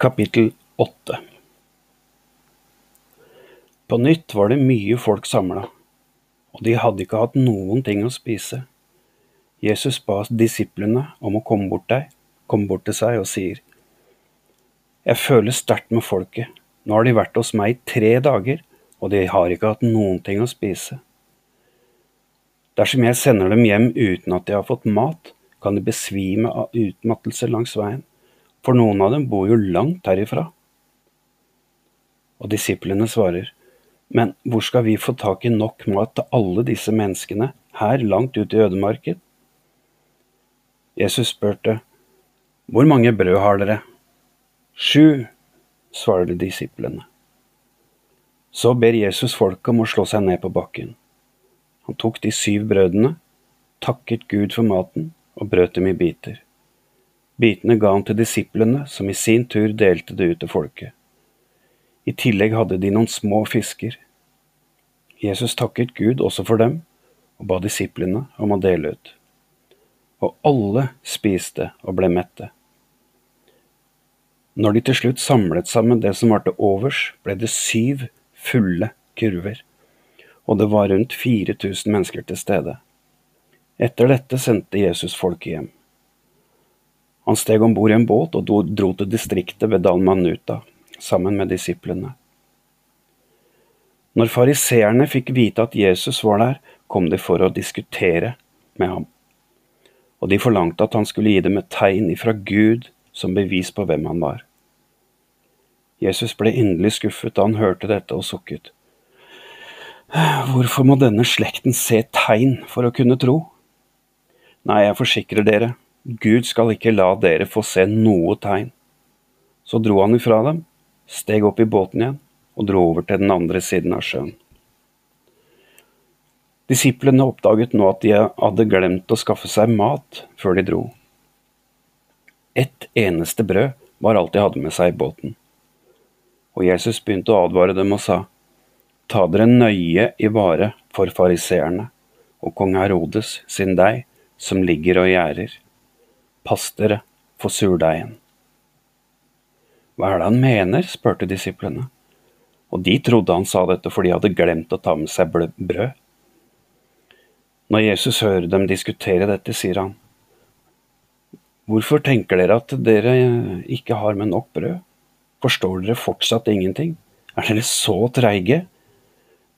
Kapittel 8 På nytt var det mye folk samla, og de hadde ikke hatt noen ting å spise. Jesus ba disiplene om å komme bort, deg, komme bort til seg og sier, Jeg føler sterkt med folket, nå har de vært hos meg i tre dager, og de har ikke hatt noen ting å spise. Dersom jeg sender dem hjem uten at de har fått mat, kan de besvime av utmattelse langs veien, for noen av dem bor jo langt herifra. Og disiplene svarer, men hvor skal vi få tak i nok mat til alle disse menneskene her langt ute i ødemarken? Jesus spurte, Hvor mange brød har dere? Sju, svarer disiplene. Så ber Jesus folket om å slå seg ned på bakken. Han tok de syv brødene, takket Gud for maten og brøt dem i biter. Bitene ga han til disiplene, som i sin tur delte det ut til folket. I tillegg hadde de noen små fisker. Jesus takket Gud også for dem, og ba disiplene om å dele ut. Og alle spiste og ble mette. Når de til slutt samlet sammen det som var til overs, ble det syv fulle kurver, og det var rundt 4000 mennesker til stede. Etter dette sendte Jesus folket hjem. Han steg om bord i en båt og dro til distriktet ved Dalmanuta sammen med disiplene. Når fariseerne fikk vite at Jesus var der, kom de for å diskutere med ham, og de forlangte at han skulle gi dem et tegn ifra Gud som bevis på hvem han var. Jesus ble inderlig skuffet da han hørte dette og sukket. Hvorfor må denne slekten se tegn for å kunne tro? Nei, jeg forsikrer dere, Gud skal ikke la dere få se noe tegn. Så dro han ifra dem, steg opp i båten igjen og dro over til den andre siden av sjøen. Disiplene oppdaget nå at de hadde glemt å skaffe seg mat før de dro. Ett eneste brød var alt de hadde med seg i båten. Og Jesus begynte å advare dem og sa, Ta dere nøye i vare for fariseerne og kong Herodes sin deig, som ligger og gjerder. Pass dere for surdeigen. Hva er det han mener? spurte disiplene, og de trodde han sa dette fordi de hadde glemt å ta med seg brød. Når Jesus hører dem diskutere dette, sier han, Hvorfor tenker dere at dere ikke har med nok brød? Forstår dere fortsatt ingenting? Er dere så treige?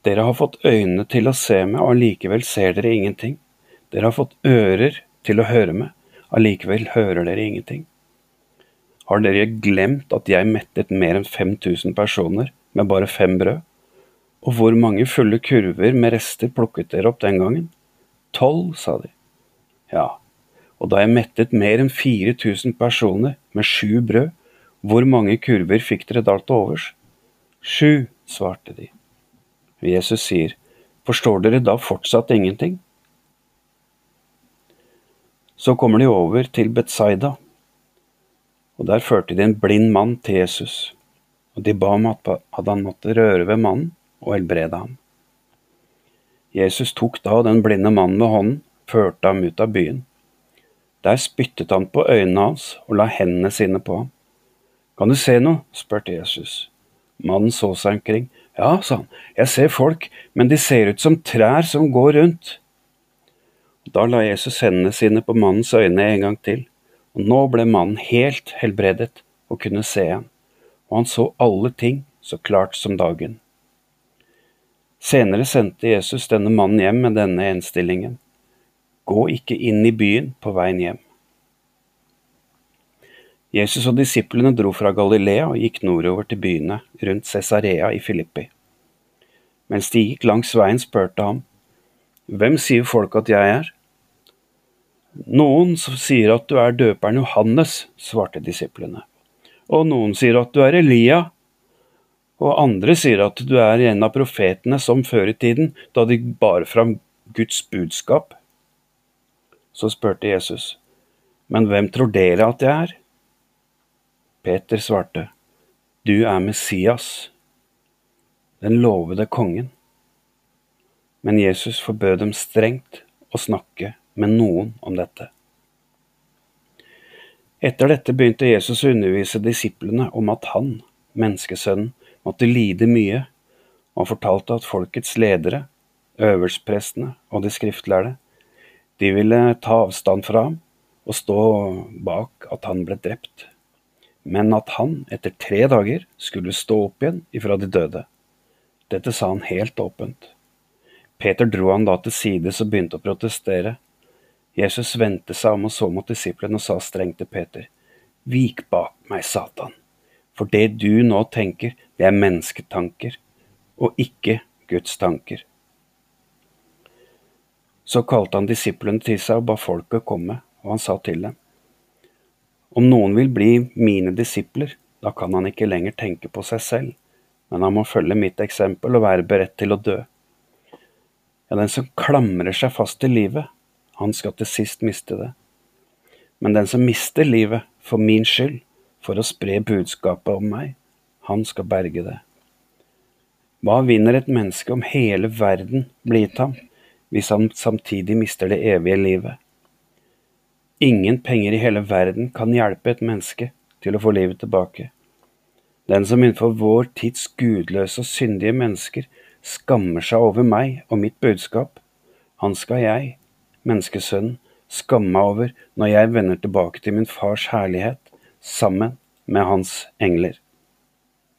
Dere har fått øyne til å se med, og allikevel ser dere ingenting. Dere har fått ører til å høre med, allikevel hører dere ingenting. Har dere glemt at jeg mettet mer enn 5000 personer med bare fem brød? Og hvor mange fulle kurver med rester plukket dere opp den gangen? Tolv, sa de. Ja, og da jeg mettet mer enn 4000 personer med sju brød, hvor mange kurver fikk dere da til overs? Sju, svarte de. Jesus sier, forstår dere da fortsatt ingenting? Så kommer de over til Betsaida, og der førte de en blind mann til Jesus, og de ba om at han måtte røre ved mannen og helbrede ham. Jesus tok da den blinde mannen med hånden, førte ham ut av byen. Der spyttet han på øynene hans og la hendene sine på ham. Kan du se noe? spurte Jesus. Mannen så seg omkring. Ja, sa han, jeg ser folk, men de ser ut som trær som går rundt. Da la Jesus hendene sine på mannens øyne en gang til, og nå ble mannen helt helbredet og kunne se igjen, og han så alle ting så klart som dagen. Senere sendte Jesus denne mannen hjem med denne henstillingen. Gå ikke inn i byen på veien hjem. Jesus og disiplene dro fra Galilea og gikk nordover til byene rundt Cesarea i Filippi. Mens de gikk langs veien, spurte han, Hvem sier folk at jeg er? Noen sier at du er døperen Johannes, svarte disiplene. Og noen sier at du er Elia. Og andre sier at du er en av profetene som før i tiden, da de bar fram Guds budskap. Så spurte Jesus, men hvem tror dere at jeg er? Peter svarte, du er Messias, den lovede kongen. Men Jesus forbød dem strengt å snakke med noen om dette. Etter dette begynte Jesus å undervise disiplene om at han, menneskesønnen, måtte lide mye, og fortalte at folkets ledere, øverstprestene og de skriftlærde, de ville ta avstand fra ham og stå bak at han ble drept, men at han etter tre dager skulle stå opp igjen ifra de døde. Dette sa han helt åpent. Peter dro han da til sides og begynte å protestere. Jesus vendte seg om og så mot disiplene og sa strengt til Peter, Vik bak meg, Satan, for det du nå tenker, det er mennesketanker, og ikke Guds tanker. Så kalte han disiplene til seg og ba folket komme, og han sa til dem, Om noen vil bli mine disipler, da kan han ikke lenger tenke på seg selv, men han må følge mitt eksempel og være beredt til å dø. Ja, den som klamrer seg fast til livet, han skal til sist miste det. Men den som mister livet for min skyld, for å spre budskapet om meg, han skal berge det. Hva vinner et menneske om hele verden blir gitt ham, hvis han samtidig mister det evige livet? Ingen penger i hele verden kan hjelpe et menneske til å få livet tilbake. Den som innenfor vår tids gudløse og syndige mennesker skammer seg over meg og mitt budskap, han skal jeg, menneskesønnen, skamme meg over når jeg vender tilbake til min fars herlighet sammen med hans engler.